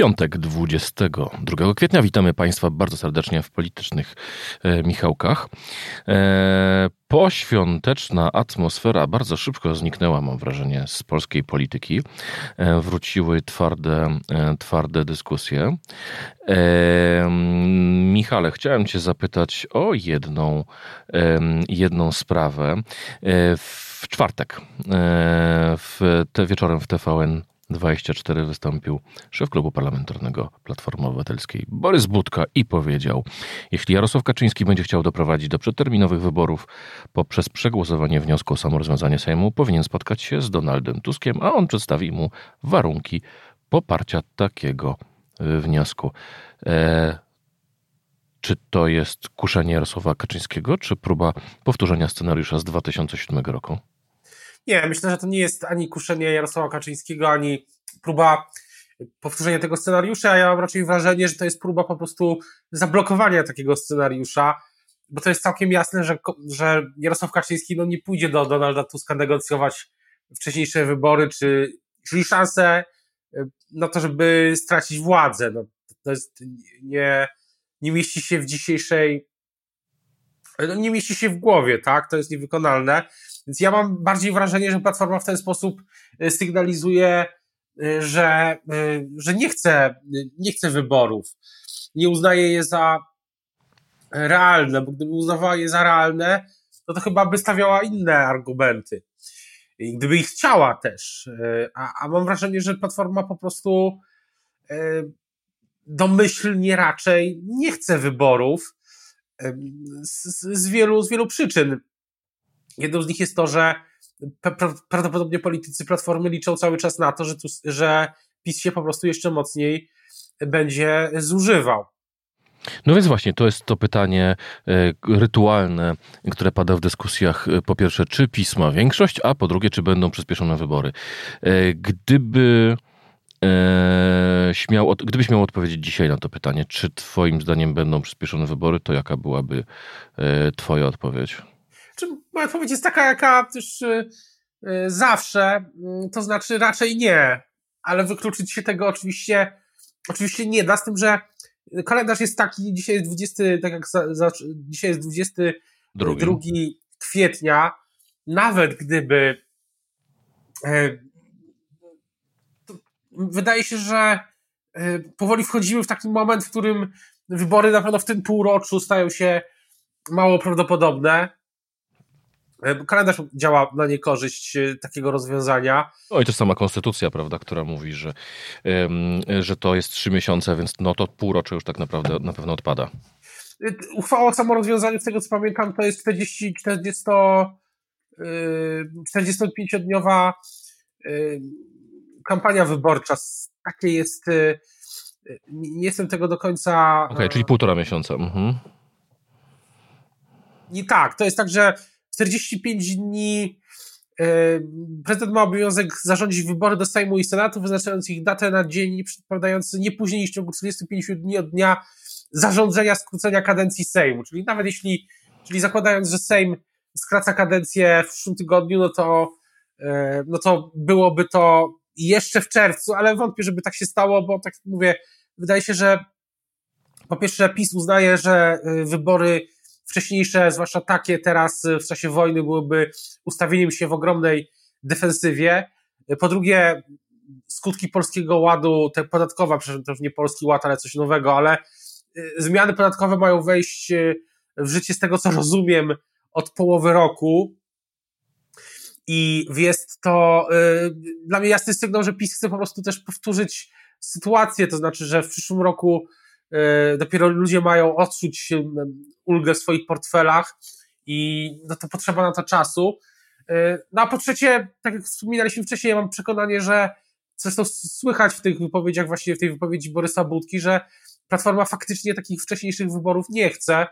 Piątek 22 kwietnia witamy Państwa bardzo serdecznie w politycznych e, Michałkach. E, poświąteczna atmosfera bardzo szybko zniknęła, mam wrażenie, z polskiej polityki. E, wróciły twarde, e, twarde dyskusje. E, Michale, chciałem Cię zapytać o jedną, jedną sprawę. E, w czwartek, w te wieczorem w TVN 24 wystąpił szef klubu parlamentarnego Platformy Obywatelskiej Borys Budka i powiedział: Jeśli Jarosław Kaczyński będzie chciał doprowadzić do przedterminowych wyborów poprzez przegłosowanie wniosku o samorozwiązanie Sejmu, powinien spotkać się z Donaldem Tuskiem, a on przedstawi mu warunki poparcia takiego y, wniosku. E, czy to jest kuszenie Jarosława Kaczyńskiego, czy próba powtórzenia scenariusza z 2007 roku? Nie, myślę, że to nie jest ani kuszenie Jarosława Kaczyńskiego, ani próba powtórzenia tego scenariusza. Ja mam raczej wrażenie, że to jest próba po prostu zablokowania takiego scenariusza, bo to jest całkiem jasne, że, że Jarosław Kaczyński no, nie pójdzie do Donalda Tuska negocjować wcześniejsze wybory, czy, czyli szanse na to, żeby stracić władzę. No, to jest, nie, nie mieści się w dzisiejszej no, nie mieści się w głowie, tak? To jest niewykonalne. Więc ja mam bardziej wrażenie, że Platforma w ten sposób y, sygnalizuje, y, że, y, że nie chce, nie chce wyborów. Nie uznaje je za realne, bo gdyby uznawała je za realne, to to chyba by stawiała inne argumenty. I gdyby ich chciała też. A, a mam wrażenie, że Platforma po prostu domyślnie raczej nie chce wyborów z, z, wielu, z wielu przyczyn. Jedną z nich jest to, że prawdopodobnie politycy Platformy liczą cały czas na to, że, tu, że PiS się po prostu jeszcze mocniej będzie zużywał. No więc właśnie, to jest to pytanie e, rytualne, które pada w dyskusjach. E, po pierwsze, czy PiS ma większość, a po drugie, czy będą przyspieszone wybory. E, gdyby śmiał, gdybyś miał odpowiedzieć dzisiaj na to pytanie, czy twoim zdaniem będą przyspieszone wybory, to jaka byłaby twoja odpowiedź? Moja odpowiedź jest taka, jaka też yy, zawsze, mm, to znaczy raczej nie, ale wykluczyć się tego oczywiście, oczywiście nie da, z tym, że kalendarz jest taki, dzisiaj jest 20, tak jak za, za, dzisiaj jest 22 Drugi. kwietnia, nawet gdyby yy, wydaje się, że yy, powoli wchodzimy w taki moment, w którym wybory na pewno w tym półroczu stają się mało prawdopodobne. E, kalendarz działa na niekorzyść e, takiego rozwiązania. No i to sama konstytucja, prawda, która mówi, że, że to jest trzy miesiące, więc no to półrocze już tak naprawdę na pewno odpada. E, uchwała o samorozwiązaniu, z tego co pamiętam, to jest 40, 40, 45-dniowa kampania wyborcza. Takie jest. Nie jestem tego do końca. Okej, okay, czyli półtora miesiąca. Mhm. Nie tak, to jest tak, że 45 dni e, prezydent ma obowiązek zarządzić wybory do Sejmu i Senatu, wyznaczając ich datę na dzień przypadający nie później niż w ciągu 45 dni od dnia zarządzenia skrócenia kadencji Sejmu. Czyli nawet jeśli, czyli zakładając, że Sejm skraca kadencję w przyszłym tygodniu, no to, e, no to byłoby to jeszcze w czerwcu, ale wątpię, żeby tak się stało, bo tak mówię, wydaje się, że po pierwsze PiS uznaje, że e, wybory wcześniejsze, zwłaszcza takie teraz w czasie wojny, byłyby ustawieniem się w ogromnej defensywie. Po drugie, skutki polskiego ładu, te podatkowe, przepraszam, to już nie polski ład, ale coś nowego, ale y, zmiany podatkowe mają wejść y, w życie, z tego co rozumiem, od połowy roku. I jest to y, dla mnie jasny sygnał, że PiS chce po prostu też powtórzyć sytuację, to znaczy, że w przyszłym roku dopiero ludzie mają odczuć ulgę w swoich portfelach i no to potrzeba na to czasu. E, no a po trzecie, tak jak wspominaliśmy wcześniej, ja mam przekonanie, że zresztą słychać w tych wypowiedziach, właśnie w tej wypowiedzi Borysa Budki, że Platforma faktycznie takich wcześniejszych wyborów nie chce.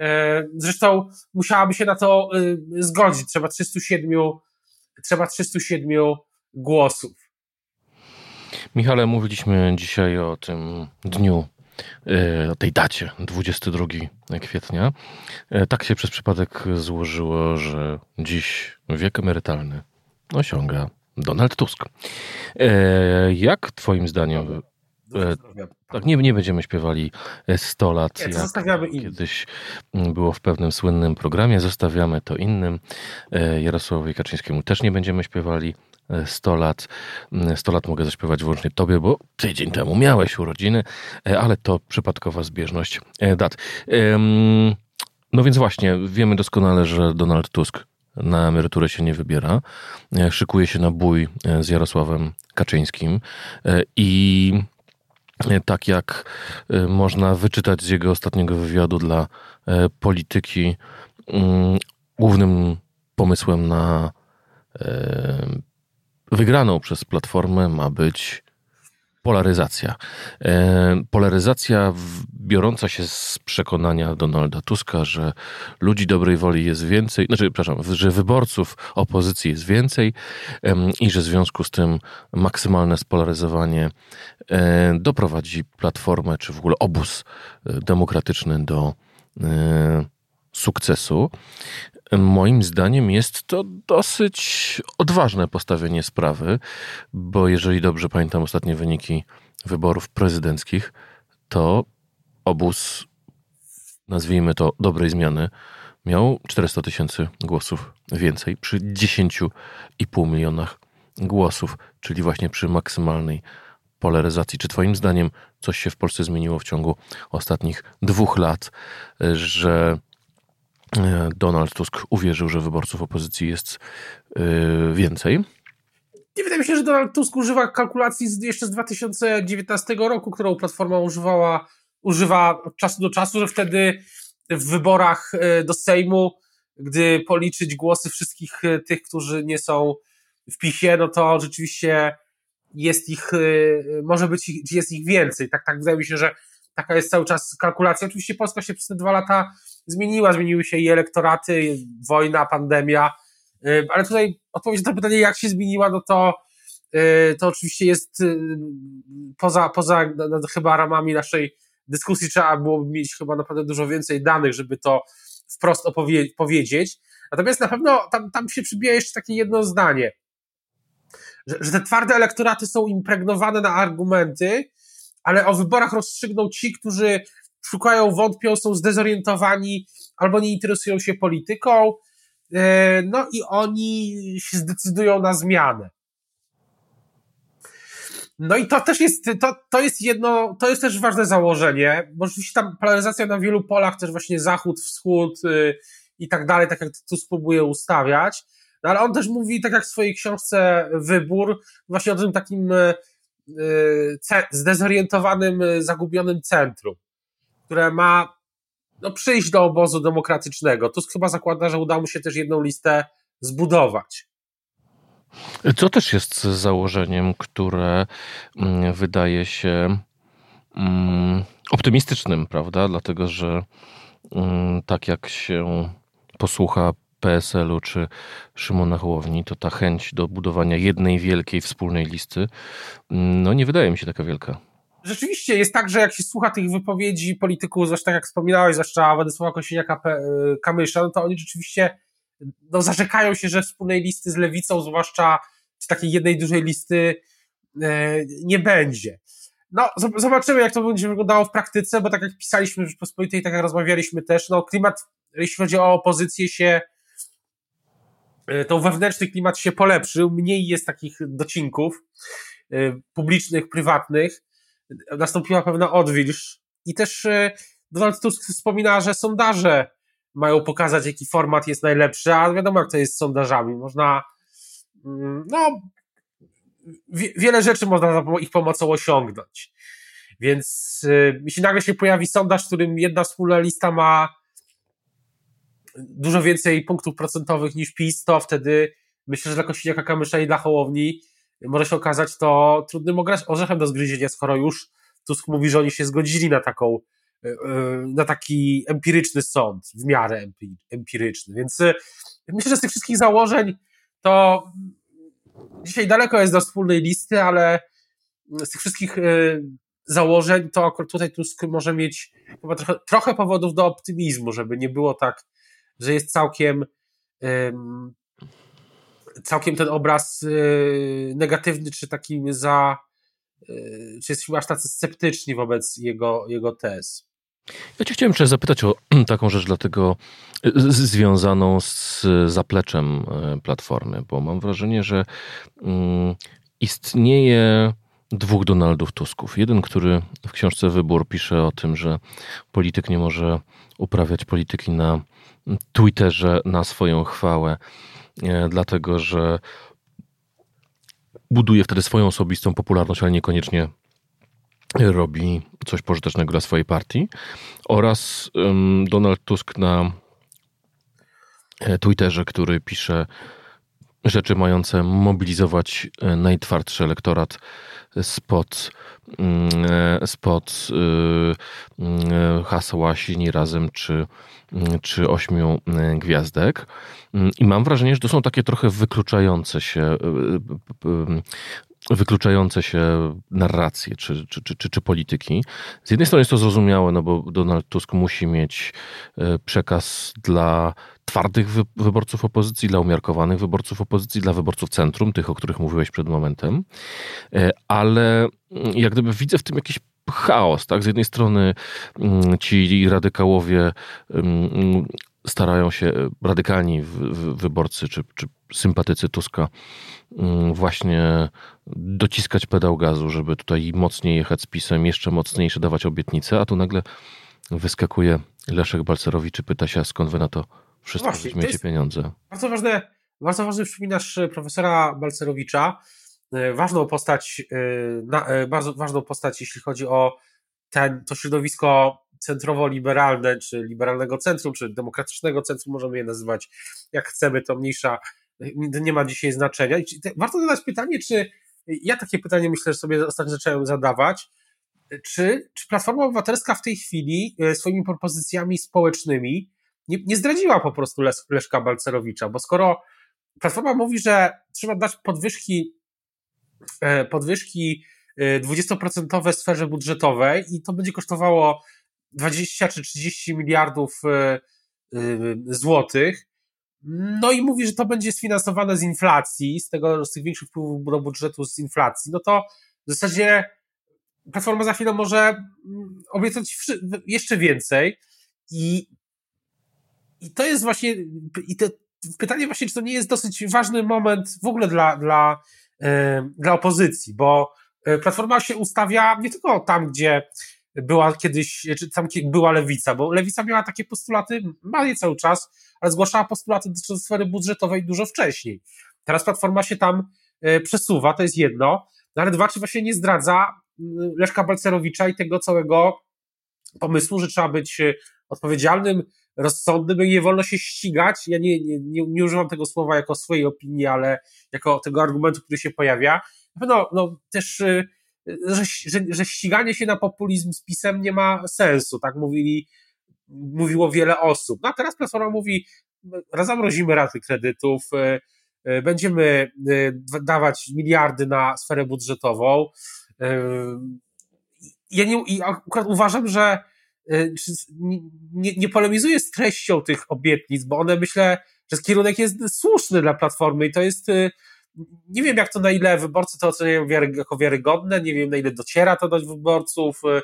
E, zresztą musiałaby się na to zgodzić. Trzeba 307, trzeba 307 głosów. Michale, mówiliśmy dzisiaj o tym dniu o tej dacie, 22 kwietnia. Tak się przez przypadek złożyło, że dziś wiek emerytalny osiąga Donald Tusk. Jak twoim zdaniem tak, nie, nie będziemy śpiewali 100 lat, nie, jak kiedyś było w pewnym słynnym programie. Zostawiamy to innym. Jarosławowi Kaczyńskiemu też nie będziemy śpiewali 100 lat. 100 lat mogę zaśpiewać wyłącznie tobie, bo tydzień temu miałeś urodziny, ale to przypadkowa zbieżność dat. No więc właśnie, wiemy doskonale, że Donald Tusk na emeryturę się nie wybiera. Szykuje się na bój z Jarosławem Kaczyńskim i tak jak można wyczytać z jego ostatniego wywiadu dla polityki, głównym pomysłem na wygraną przez Platformę ma być polaryzacja. E, polaryzacja biorąca się z przekonania Donalda Tuska, że ludzi dobrej woli jest więcej, znaczy, przepraszam, że wyborców opozycji jest więcej i że w związku z tym maksymalne spolaryzowanie e, doprowadzi Platformę, czy w ogóle obóz e, demokratyczny do sukcesu. Moim zdaniem jest to dosyć odważne postawienie sprawy, bo jeżeli dobrze pamiętam ostatnie wyniki wyborów prezydenckich, to obóz, nazwijmy to dobrej zmiany, miał 400 tysięcy głosów więcej przy 10,5 milionach głosów, czyli właśnie przy maksymalnej polaryzacji. Czy Twoim zdaniem coś się w Polsce zmieniło w ciągu ostatnich dwóch lat, że Donald Tusk uwierzył, że wyborców opozycji jest e, więcej. Nie wydaje mi się, że Donald Tusk używa kalkulacji z, jeszcze z 2019 roku, którą Platforma używała, używa od czasu do czasu, że wtedy w wyborach e, do Sejmu, gdy policzyć głosy wszystkich tych, którzy nie są w PiSie, no to rzeczywiście jest ich, może być ich, jest ich więcej. Tak, tak wydaje mi się, że taka jest cały czas kalkulacja. Oczywiście Polska się przez te dwa lata zmieniła, zmieniły się i elektoraty, wojna, pandemia, ale tutaj odpowiedź na pytanie, jak się zmieniła, no to y, to oczywiście jest y, poza, poza chyba ramami naszej dyskusji trzeba byłoby mieć chyba naprawdę dużo więcej danych, żeby to wprost opowie- powiedzieć. Natomiast na pewno tam, tam się przybija jeszcze takie jedno zdanie, że, że te twarde elektoraty są impregnowane na argumenty, ale o wyborach rozstrzygną ci, którzy szukają, wątpią, są zdezorientowani albo nie interesują się polityką, e, no i oni się zdecydują na zmianę. No i to też jest, to, to jest jedno, to jest też ważne założenie, bo oczywiście tam polaryzacja na wielu polach, też właśnie zachód, wschód yy, i tak dalej, tak jak tu spróbuję ustawiać, no ale on też mówi, tak jak w swojej książce Wybór, właśnie o tym takim yy, zdezorientowanym, zagubionym centrum które ma no, przyjść do obozu demokratycznego. Tusk chyba zakłada, że uda mu się też jedną listę zbudować. Co też jest założeniem, które mm, wydaje się mm, optymistycznym, prawda? Dlatego, że mm, tak jak się posłucha PSL-u czy Szymona Hołowni, to ta chęć do budowania jednej wielkiej wspólnej listy, no nie wydaje mi się taka wielka rzeczywiście jest tak, że jak się słucha tych wypowiedzi polityków, zwłaszcza tak jak wspominałeś, zwłaszcza Władysława Kosiniaka-Kamysza, no to oni rzeczywiście no, zarzekają się, że wspólnej listy z lewicą, zwłaszcza z takiej jednej dużej listy e, nie będzie. No, zobaczymy, jak to będzie wyglądało w praktyce, bo tak jak pisaliśmy w Rzeczpospolitej, tak jak rozmawialiśmy też, no klimat, jeśli chodzi o opozycję się, to wewnętrzny klimat się polepszył, mniej jest takich docinków e, publicznych, prywatnych, nastąpiła pewna odwilż i też e, Donald Tusk wspomina, że sondaże mają pokazać, jaki format jest najlepszy, a wiadomo, jak to jest z sondażami. Można, mm, no, wiele rzeczy można ich pomocą osiągnąć. Więc e, jeśli nagle się pojawi sondaż, w którym jedna wspólna lista ma dużo więcej punktów procentowych niż PiS, to wtedy myślę, że dla Kosiniaka Kamysza i dla Hołowni może się okazać to trudnym orzechem do zgryzienia, skoro już Tusk mówi, że oni się zgodzili na taką, e, e, na taki empiryczny sąd, w miarę empiryczny. Więc e, myślę, że z tych wszystkich założeń to dzisiaj daleko jest do wspólnej listy, ale z tych wszystkich założeń, to tutaj Tusk może mieć chyba trochę, trochę powodów do optymizmu, żeby nie było tak, że jest całkiem całkiem ten obraz y, negatywny, czy taki za y, czy jesteśmy aż tacy sceptyczni wobec jego, jego tez. Ja cię chciałem jeszcze zapytać o taką rzecz, dlatego z, związaną z zapleczem e, Platformy, bo mam wrażenie, że um, istnieje dwóch Donaldów Tusków. Jeden, który w książce Wybór pisze o tym, że polityk nie może uprawiać polityki na Twitterze na swoją chwałę, e, dlatego że buduje wtedy swoją osobistą popularność, ale niekoniecznie robi coś pożytecznego dla swojej partii. Oraz Donald Tusk na e, Twitterze, który pisze rzeczy mające mobilizować e, najtwardszy elektorat spod, mm, e, spod hasła Silni Razem czy, mm, czy Ośmiu Gwiazdek. Mm, I mam wrażenie, że to są takie trochę wykluczające się wykluczające się narracje czy, czy, czy, czy, polityki. Z jednej strony jest to zrozumiałe, no bo Donald Tusk musi mieć e, przekaz dla twardych wyborców opozycji, dla umiarkowanych wyborców opozycji, dla wyborców centrum, tych, o których mówiłeś przed momentem, e, ale mm, jak gdyby widzę w tym jakiś chaos, tak? Z jednej strony mm, ci radykałowie mm, starają się, radykalni wyborcy czy, czy sympatycy Tuska Mm, właśnie dociskać pedał gazu, żeby tutaj mocniej jechać z pisem, jeszcze mocniejsze dawać obietnice, a tu nagle wyskakuje Leszek Balcerowicz i pyta się, skąd wy na to wszystko Właśnie, weźmiecie pieniądze. Bardzo ważne, bardzo ważny przypominasz e, profesora Balcerowicza, e, ważną postać, e, bardzo ważną postać, jeśli chodzi o ten, to środowisko centrowo-liberalne, czy liberalnego centrum, czy demokratycznego centrum, możemy je nazywać jak chcemy, to mniejsza nie ma dzisiaj znaczenia. I warto zadać pytanie, czy ja takie pytanie myślę, że sobie ostatnio zacząłem zadawać, czy, czy Platforma Obywatelska w tej chwili e, swoimi propozycjami społecznymi nie, nie zdradziła po prostu Leszka Balcerowicza, bo skoro Platforma mówi, że trzeba dać podwyżki, e, podwyżki 20% e, w sferze budżetowej i to będzie kosztowało 20 czy 30 miliardów złotych, no i mówi, że to będzie sfinansowane z inflacji, z tego, z tych większych wpływów do budżetu z inflacji, no to w zasadzie Platforma za chwilę może mm, obiecać jeszcze więcej. I, i to jest właśnie, i te, pytanie właśnie, czy to nie jest dosyć ważny moment w ogóle dla, dla, yy, dla opozycji, bo e, Platforma się ustawia nie tylko tam, gdzie była kiedyś, czy tam była lewica, bo lewica miała takie postulaty, ma je cały czas, ale zgłaszała postulaty dotyczące sfery budżetowej dużo wcześniej. Teraz Platforma się tam e, przesuwa, to jest jedno, no ale dwa, czy właśnie nie zdradza mm, Leszka Balcerowicza i tego całego pomysłu, że trzeba być e, odpowiedzialnym, rozsądnym i nie wolno się ścigać. Ja nie, nie, nie, nie używam tego słowa jako swojej opinii, ale jako tego argumentu, który się pojawia. Pewno no, też e, że, że, że ściganie się na populizm z pisem nie ma sensu, tak mówili, mówiło wiele osób. No a teraz Platforma mówi, zamrozimy raty kredytów, e, e, będziemy e, dawać miliardy na sferę budżetową. Ja nie, akurat uważam, że nie, nie polemizuję z treścią tych obietnic, bo one myślę, że kierunek jest słuszny dla Platformy i to jest nie wiem, jak to na ile wyborcy to oceniają jako wiarygodne, nie wiem, na ile dociera to do wyborców. Y,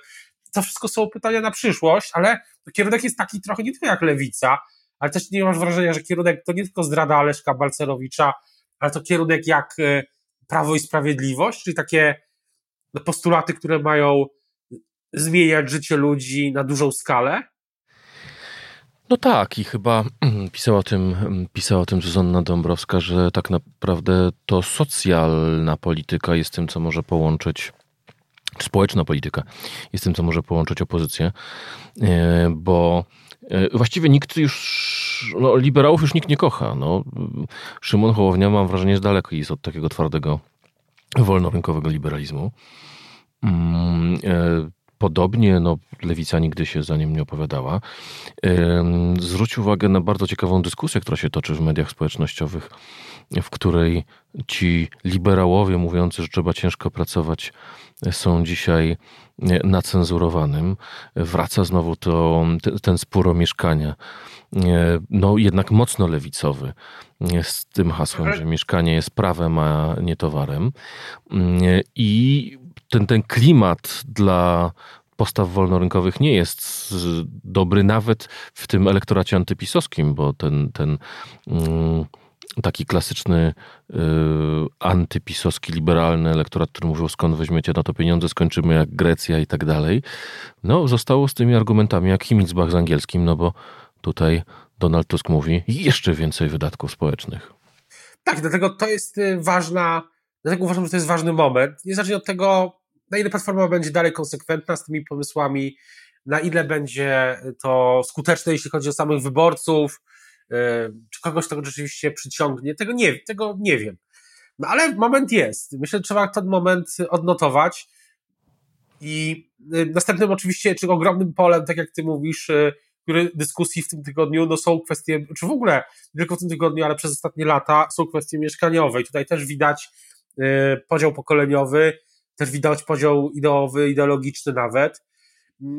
to wszystko są pytania na przyszłość, ale kierunek jest taki trochę nie tylko jak lewica, ale też nie masz wrażenia, że kierunek to nie tylko zdrada Leszka Balcerowicza, ale to kierunek jak y, Prawo i Sprawiedliwość, czyli takie no, postulaty, które mają zmieniać życie ludzi na dużą skalę. No tak, i chyba pisała o tym, pisała o tym Zuzanna Dąbrowska, że tak naprawdę to socjalna polityka jest tym, co może połączyć społeczna polityka jest tym, co może połączyć opozycję, e, bo e, właściwie nikt już, no, liberałów już nikt nie kocha. No, Szymon Hołownia, mam wrażenie, że daleko jest od takiego twardego, wolnorynkowego liberalizmu. E, podobnie, no, lewica nigdy się za nim nie opowiadała, zwrócił uwagę na bardzo ciekawą dyskusję, która się toczy w mediach społecznościowych, w której ci liberałowie mówiący, że trzeba ciężko pracować, są dzisiaj na cenzurowanym. Wraca znowu to, ten spór o mieszkania. No jednak mocno lewicowy z tym hasłem, że mieszkanie jest prawem, a nie towarem. I ten, ten klimat dla postaw wolnorynkowych nie jest dobry nawet w tym elektoracie antypisowskim, bo ten, ten mm, taki klasyczny y, antypisowski, liberalny elektorat, który mówił skąd weźmiecie na to pieniądze, skończymy jak Grecja i tak dalej, no zostało z tymi argumentami jak Himmelsbach z angielskim, no bo tutaj Donald Tusk mówi jeszcze więcej wydatków społecznych. Tak, dlatego to jest y, ważna, dlatego uważam, że to jest ważny moment, niezależnie od tego, na ile Platforma będzie dalej konsekwentna z tymi pomysłami, na ile będzie to skuteczne, jeśli chodzi o samych wyborców, yy, czy kogoś to rzeczywiście przyciągnie, tego nie, tego nie wiem. No ale moment jest. Myślę, że trzeba ten moment odnotować. I yy, następnym oczywiście, czy ogromnym polem, tak jak ty mówisz, yy, który dyskusji w tym tygodniu, no są kwestie, czy w ogóle nie tylko w tym tygodniu, ale przez ostatnie lata są kwestie mieszkaniowe. I tutaj też widać podział pokoleniowy, też widać podział ideowy, ideologiczny nawet.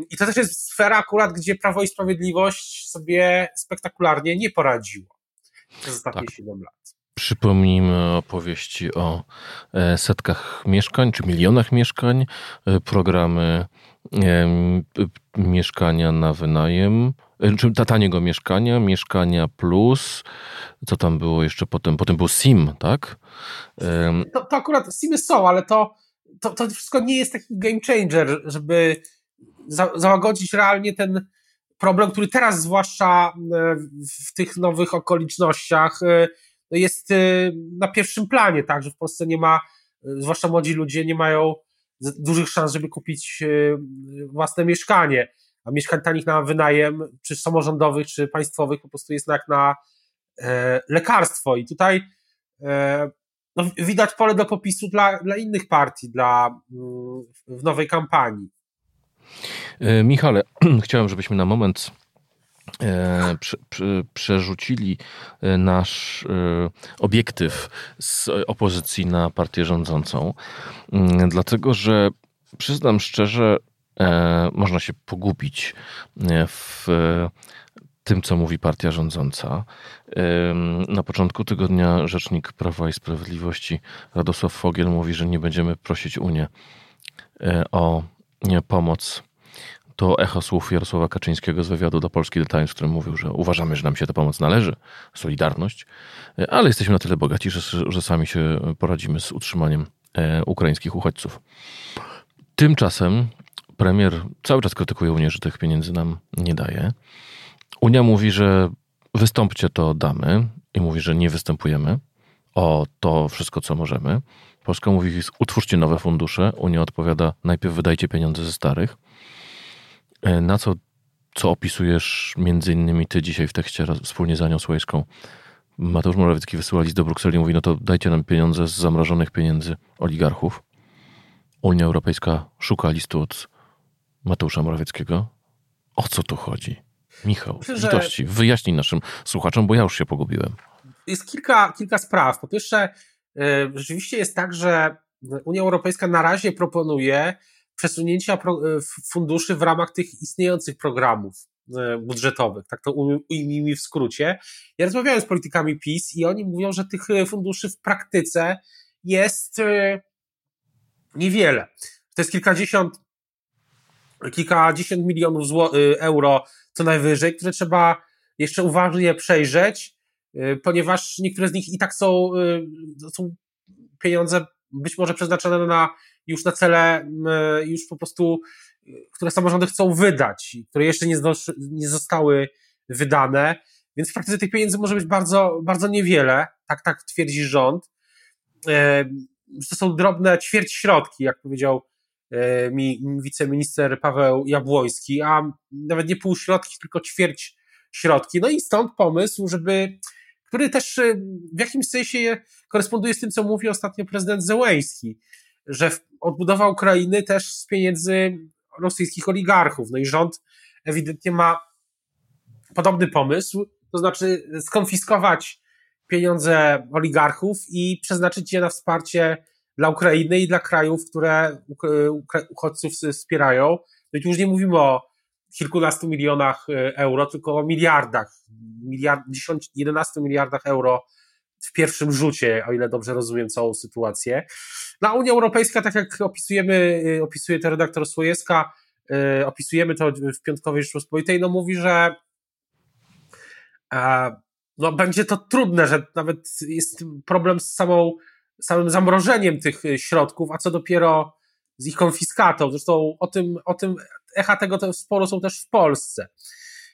I to też jest sfera akurat, gdzie Prawo i Sprawiedliwość sobie spektakularnie nie poradziło przez ostatnie tak. 7 lat. Przypomnijmy opowieści o e, setkach mieszkań, czy milionach mieszkań, e, programy mieszkania na wynajem, e, czy taniego mieszkania, mieszkania plus, co tam było jeszcze potem? Potem był SIM, tak? To, to akurat SIMy są, ale to to, to wszystko nie jest taki game changer, żeby za, załagodzić realnie ten problem, który teraz, zwłaszcza e, w tych nowych okolicznościach, e, jest na pierwszym planie, tak, że w Polsce nie ma, zwłaszcza młodzi ludzie nie mają dużych szans, żeby kupić własne mieszkanie, a mieszkań tanich na wynajem, czy samorządowych, czy państwowych, po prostu jest jak na lekarstwo. I tutaj no, widać pole do popisu dla, dla innych partii dla, mm, w nowej kampanii. E, Michale, chciałem, żebyśmy na moment e, prze, prze, przerzucili e, nasz obiektyw z opozycji na partię rządzącą, mm, dlatego że przyznam szczerze, można się pogubić w tym, co mówi partia rządząca. Na początku tygodnia rzecznik Prawa i Sprawiedliwości Radosław Fogiel mówi, że nie będziemy prosić Unię e, o pomoc. To echo słów Jarosława Kaczyńskiego z wywiadu do Polski The Times, w którym mówił, że uważamy, że nam się ta pomoc należy, solidarność, e, ale jesteśmy na tyle bogaci, że, że sami się poradzimy z utrzymaniem e, ukraińskich uchodźców. Tymczasem premier cały czas krytykuje Unię, że tych pieniędzy nam nie daje. Unia mówi, że wystąpcie, to damy i mówi, że nie występujemy o to wszystko, co możemy. Polska mówi, utwórzcie nowe fundusze. Unia odpowiada, najpierw wydajcie pieniądze ze starych. E, na co, co opisujesz między innymi ty dzisiaj w tekście wspólnie z Anią Słejską. Mateusz Morawiecki wysyła list do Brukseli i mówi, no to dajcie nam pieniądze z zamrożonych pieniędzy oligarchów. Unia Europejska szuka listu od Mateusza Morawieckiego. O co tu chodzi? Michał, Myślę, litości, wyjaśnij naszym słuchaczom, bo ja już się pogubiłem. Jest kilka, kilka spraw. Po pierwsze, e, rzeczywiście jest tak, że Unia Europejska na razie proponuje przesunięcia e, funduszy w ramach tych istniejących programów e, budżetowych, tak to ujmijmy w skrócie. Ja rozmawiałem z politykami PiS i oni mówią, że tych funduszy w praktyce jest niewiele. To jest kilkadziesiąt, kilkadziesiąt milionów euro co najwyżej, które trzeba jeszcze uważnie przejrzeć, ponieważ niektóre z nich i tak są, są pieniądze być może przeznaczone na, już na cele, już po prostu, które samorządy chcą wydać, które jeszcze nie, nie zostały wydane, więc w praktyce tych pieniędzy może być bardzo, bardzo niewiele, tak, tak twierdzi rząd. To są drobne ćwierć środki, jak powiedział E, mi wiceminister Paweł Jabłoński, a nawet nie pół środki, tylko ćwierć środki. No i stąd pomysł, żeby, który też e, w jakimś sensie koresponduje z tym, co mówi ostatnio prezydent Zełęński, że odbudowa Ukrainy też z pieniędzy rosyjskich oligarchów. No i rząd ewidentnie ma podobny pomysł, to znaczy skonfiskować pieniądze oligarchów i przeznaczyć je na wsparcie dla Ukrainy i dla krajów, które uchodźców wspierają. No i tu już nie mówimy o kilkunastu milionach e, euro, tylko o miliardach, miliard, 10, 11 miliardach euro w pierwszym rzucie, o ile dobrze rozumiem całą sytuację. No a Unia Europejska, tak jak opisujemy, e, opisuje to redaktor Słojewska, e, opisujemy to w Piątkowej Rzeczpospolitej, no mówi, że no będzie to trudne, że nawet jest problem z samą, samym zamrożeniem tych środków, a co dopiero z ich konfiskatą. Zresztą o tym, o tym echa tego sporo są też w Polsce.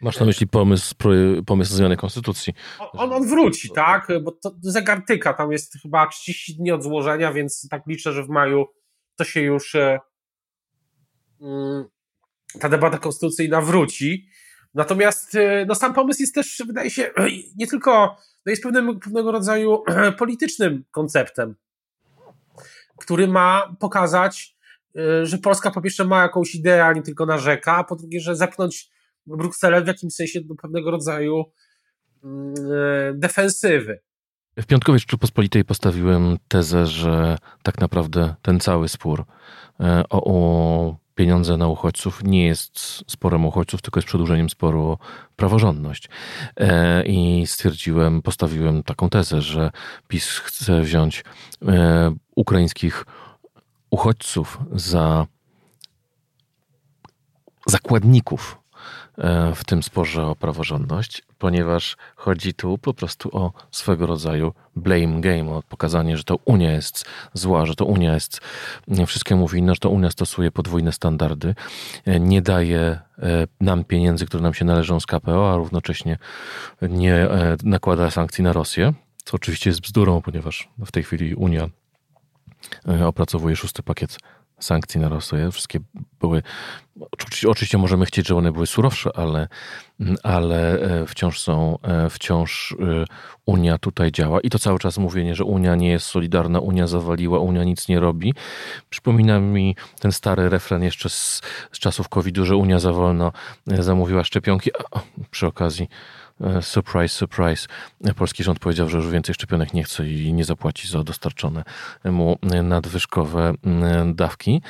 Masz na myśli pomysł, pomysł zmiany konstytucji? On, on wróci, tak? Bo to zegar tyka, tam jest chyba 30 dni od złożenia, więc tak liczę, że w maju to się już e, mm, ta debata konstytucyjna wróci. Natomiast e, no, sam pomysł jest też, wydaje się, nie tylko, no jest pewnym, pewnego rodzaju politycznym konceptem, który ma pokazać, Y, że Polska po pierwsze ma jakąś ideę, a nie tylko narzeka, a po drugie, że zepchnąć Brukselę w jakimś sensie do pewnego rodzaju mm, y, defensywy. W Piątkowej Rzeczypospolitej postawiłem tezę, że tak naprawdę ten cały spór y, o, pieniądze na uchodźców nie jest sporem uchodźców, tylko jest przedłużeniem sporu o praworządność. I stwierdziłem, postawiłem taką tezę, że PiS chce wziąć ukraińskich uchodźców, za zakładników e, w tym sporze o praworządność, ponieważ chodzi tu po prostu o swego rodzaju blame game, o pokazanie, że to Unia jest zła, że to Unia jest wszystkiemu winna, że to Unia stosuje podwójne standardy, e, nie daje e, nam pieniędzy, które nam się należą z KPO, a równocześnie nie nakłada sankcji na Rosję, co oczywiście jest bzdurą, ponieważ w tej chwili Unia E, opracowuje szósty pakiet sankcji na Rosję. Wszystkie były, oczywiście możemy chcieć, żeby one były surowsze, ale, ale e, wciąż są, e, wciąż Unia tutaj działa i to cały czas mówienie, że Unia nie jest solidarna, Unia zawaliła, Unia nic nie robi. Przypomina mi ten stary refren jeszcze z, z czasów COVID-u, że Unia za wolno zamówiła szczepionki, a przy okazji E, surprise, surprise. Polski rząd powiedział, że już więcej szczepionek nie chce i nie zapłaci za dostarczone mu nadwyżkowe mm, dawki.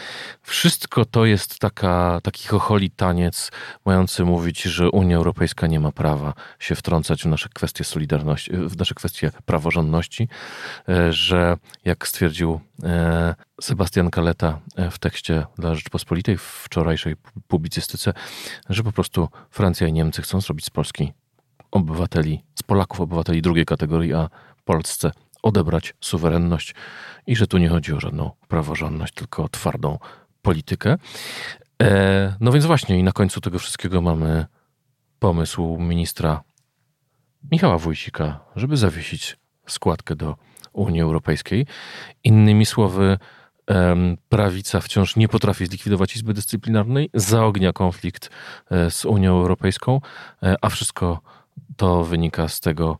Wszystko to jest taka, taki chocholi taniec mający mówić, że Unia Europejska nie ma prawa się wtrącać w nasze kwestie solidarności, w nasze kwestie praworządności, e, że jak stwierdził e, Sebastian Kaleta w tekście dla Rzeczpospolitej w wczorajszej publicystyce, że po prostu Francja i Niemcy chcą zrobić z Polski obywateli, z Polaków obywateli drugiej kategorii, a Polsce odebrać suwerenność i że tu nie chodzi o żadną praworządność, tylko o twardą politykę. E, no więc właśnie i na końcu tego wszystkiego mamy pomysł ministra Michała Wójcika, żeby zawiesić składkę do Unii Europejskiej. Innymi słowy, prawica wciąż nie potrafi zlikwidować Izby Dyscyplinarnej, zaognia konflikt e, z Unią Europejską, e, a wszystko to wynika z tego,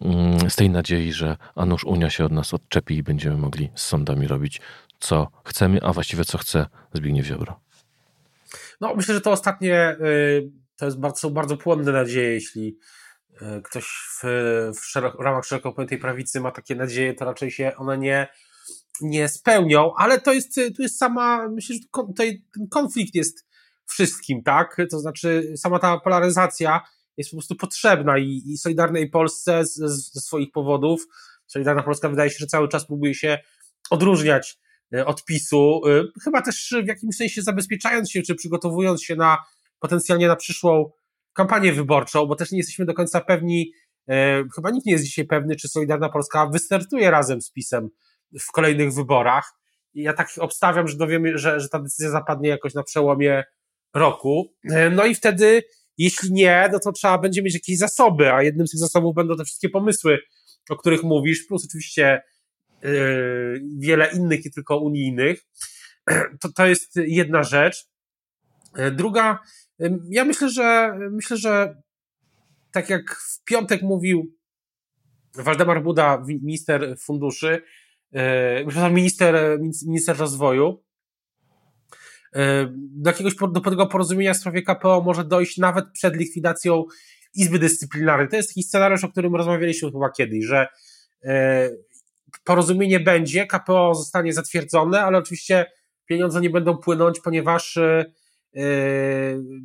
mm, z tej nadziei, że a Unia się od nas odczepi i będziemy mogli z sądami robić co chcemy, a właściwie co chce Zbigniew Ziobro. No, myślę, że to ostatnie y, to jest bardzo, bardzo płonne nadzieje, jeśli y, ktoś w, w, szeroko, w ramach szeroko pojętej prawicy ma takie nadzieje, to raczej się one nie, nie spełnią, ale to jest, tu jest sama, myślę, że tutaj ten konflikt jest wszystkim, tak? To znaczy sama ta polaryzacja jest po prostu potrzebna i, i Solidarnej Polsce ze, ze swoich powodów, Solidarna Polska wydaje się, że cały czas próbuje się odróżniać e, od PiSu, e, chyba też w jakimś sensie zabezpieczając się, czy przygotowując się na potencjalnie na przyszłą kampanię wyborczą, bo też nie jesteśmy do końca pewni, e, chyba nikt nie jest dzisiaj pewny, czy Solidarna Polska wystartuje razem z PiSem w kolejnych wyborach. Ja tak obstawiam, że dowiemy, że, że ta decyzja zapadnie jakoś na przełomie roku. No i wtedy jeśli nie, no to trzeba będzie mieć jakieś zasoby, a jednym z tych zasobów będą te wszystkie pomysły, o których mówisz, plus oczywiście yy, wiele innych i tylko unijnych. To, to jest jedna rzecz. Druga, ja myślę, że myślę, że tak jak w piątek mówił Waldemar Buda, minister funduszy, yy, minister, minister rozwoju, do jakiegoś do pewnego porozumienia w sprawie KPO może dojść nawet przed likwidacją Izby Dyscyplinarnej. To jest taki scenariusz, o którym rozmawialiśmy chyba kiedyś, że porozumienie będzie, KPO zostanie zatwierdzone, ale oczywiście pieniądze nie będą płynąć, ponieważ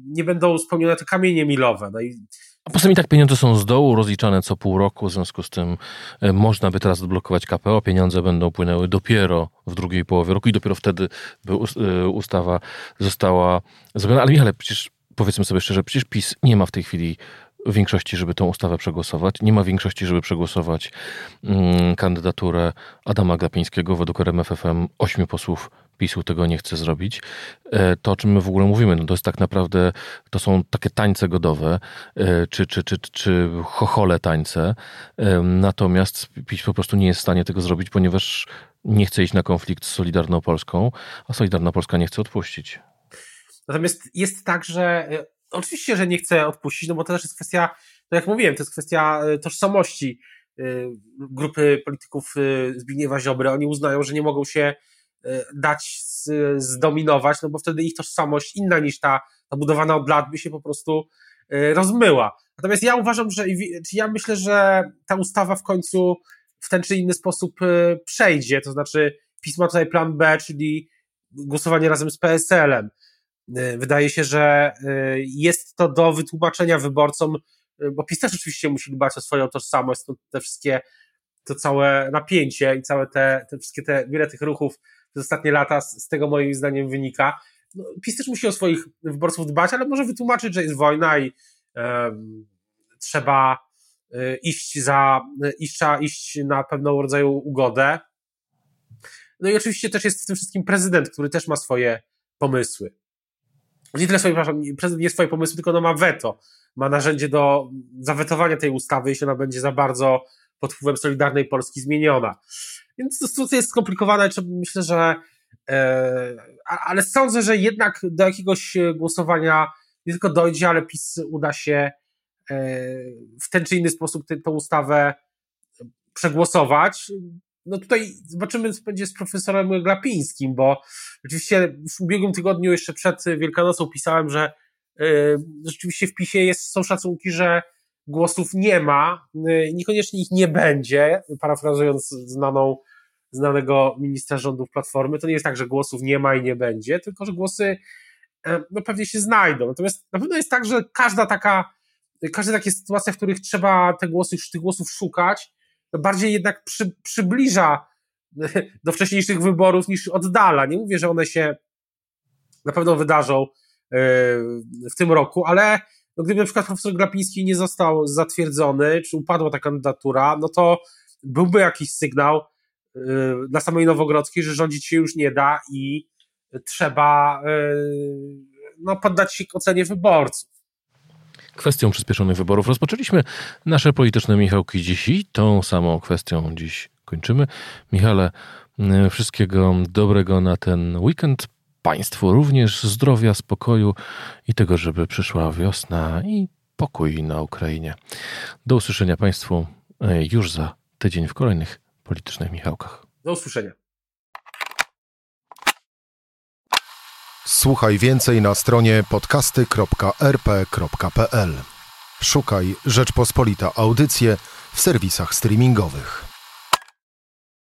nie będą spełnione te kamienie milowe. No i a poza tym i tak pieniądze są z dołu rozliczane co pół roku, w związku z tym e, można by teraz odblokować KPO, pieniądze będą płynęły dopiero w drugiej połowie roku i dopiero wtedy by e, ustawa została zrobiona. Ale Michale, przecież powiedzmy sobie szczerze, przecież PiS nie ma w tej chwili większości, żeby tą ustawę przegłosować. Nie ma większości, żeby przegłosować mm, kandydaturę Adama Glapińskiego. Według RMFFM ośmiu posłów PiSu tego nie chce zrobić. E, to, o czym my w ogóle mówimy, no to jest tak naprawdę, to są takie tańce godowe, e, czy, czy, czy, czy chochole tańce. E, natomiast PiS po prostu nie jest w stanie tego zrobić, ponieważ nie chce iść na konflikt z Solidarną Polską, a Solidarna Polska nie chce odpuścić. Natomiast jest tak, że oczywiście, że nie chce odpuścić, no bo to też jest kwestia, no jak mówiłem, to jest kwestia tożsamości grupy polityków Zbigniewa Ziobry. Oni uznają, że nie mogą się dać zdominować, no bo wtedy ich tożsamość inna niż ta, ta budowana od lat by się po prostu e, rozmyła. Natomiast ja uważam, że ja myślę, że ta ustawa w końcu w ten czy inny sposób e, przejdzie, to znaczy pisma tutaj plan B, czyli głosowanie razem z PSL-em. Wydaje się, że jest to do wytłumaczenia wyborcom, bo PiS też oczywiście musi dbać o swoją tożsamość, te wszystkie, to całe napięcie i całe te, te wszystkie te, wiele tych ruchów przez ostatnie lata z, z tego moim zdaniem wynika. No, PiS też musi o swoich wyborców dbać, ale może wytłumaczyć, że jest wojna i um, trzeba y, iść za, y, iść, trzeba iść na pewną rodzaju ugodę. No i oczywiście też jest w tym wszystkim prezydent, który też ma swoje pomysły. Nie tyle swoje, przepraszam, prezydent nie swoje pomysły, tylko ma weto. Ma narzędzie do zawetowania tej ustawy, jeśli ona będzie za bardzo pod wpływem Solidarnej Polski zmieniona. Więc sytuacja jest skomplikowana myślę, że e, ale sądzę, że jednak do jakiegoś głosowania nie tylko dojdzie, ale PiS uda się e, w ten czy inny sposób tę ustawę przegłosować. No tutaj zobaczymy, co będzie z profesorem Glapińskim, bo rzeczywiście w ubiegłym tygodniu, jeszcze przed Wielkanocą, pisałem, że e, rzeczywiście w PiSie jest, są szacunki, że głosów nie ma, niekoniecznie ich nie będzie, parafrazując znaną znanego ministra rządów Platformy, to nie jest tak, że głosów nie ma i nie będzie, tylko że głosy e, no, pewnie się znajdą. Natomiast na pewno jest tak, że każda taka, każda taka sytuacja, w których trzeba te głosy, tych głosów szukać, bardziej jednak przy, przybliża do wcześniejszych wyborów niż oddala. Nie mówię, że one się na pewno wydarzą e, w tym roku, ale no gdyby na przykład profesor Grapiński nie został zatwierdzony, czy upadła ta kandydatura, no to byłby jakiś sygnał, Y, dla samej Nowogrodzkiej, że rządzić się już nie da i trzeba y, no, poddać się ocenie wyborców. Kwestią przyspieszonych wyborów rozpoczęliśmy nasze polityczne Michałki dziś i tą samą kwestią dziś kończymy. Michale, y, wszystkiego dobrego na ten weekend. Państwu również zdrowia, spokoju i tego, żeby przyszła wiosna i pokój na Ukrainie. Do usłyszenia Państwu już za tydzień w kolejnych politycznych Michałkach. Do usłyszenia. Słuchaj więcej na stronie podcasty.rp.pl. Szukaj Rzeczpospolita Audycje w serwisach streamingowych.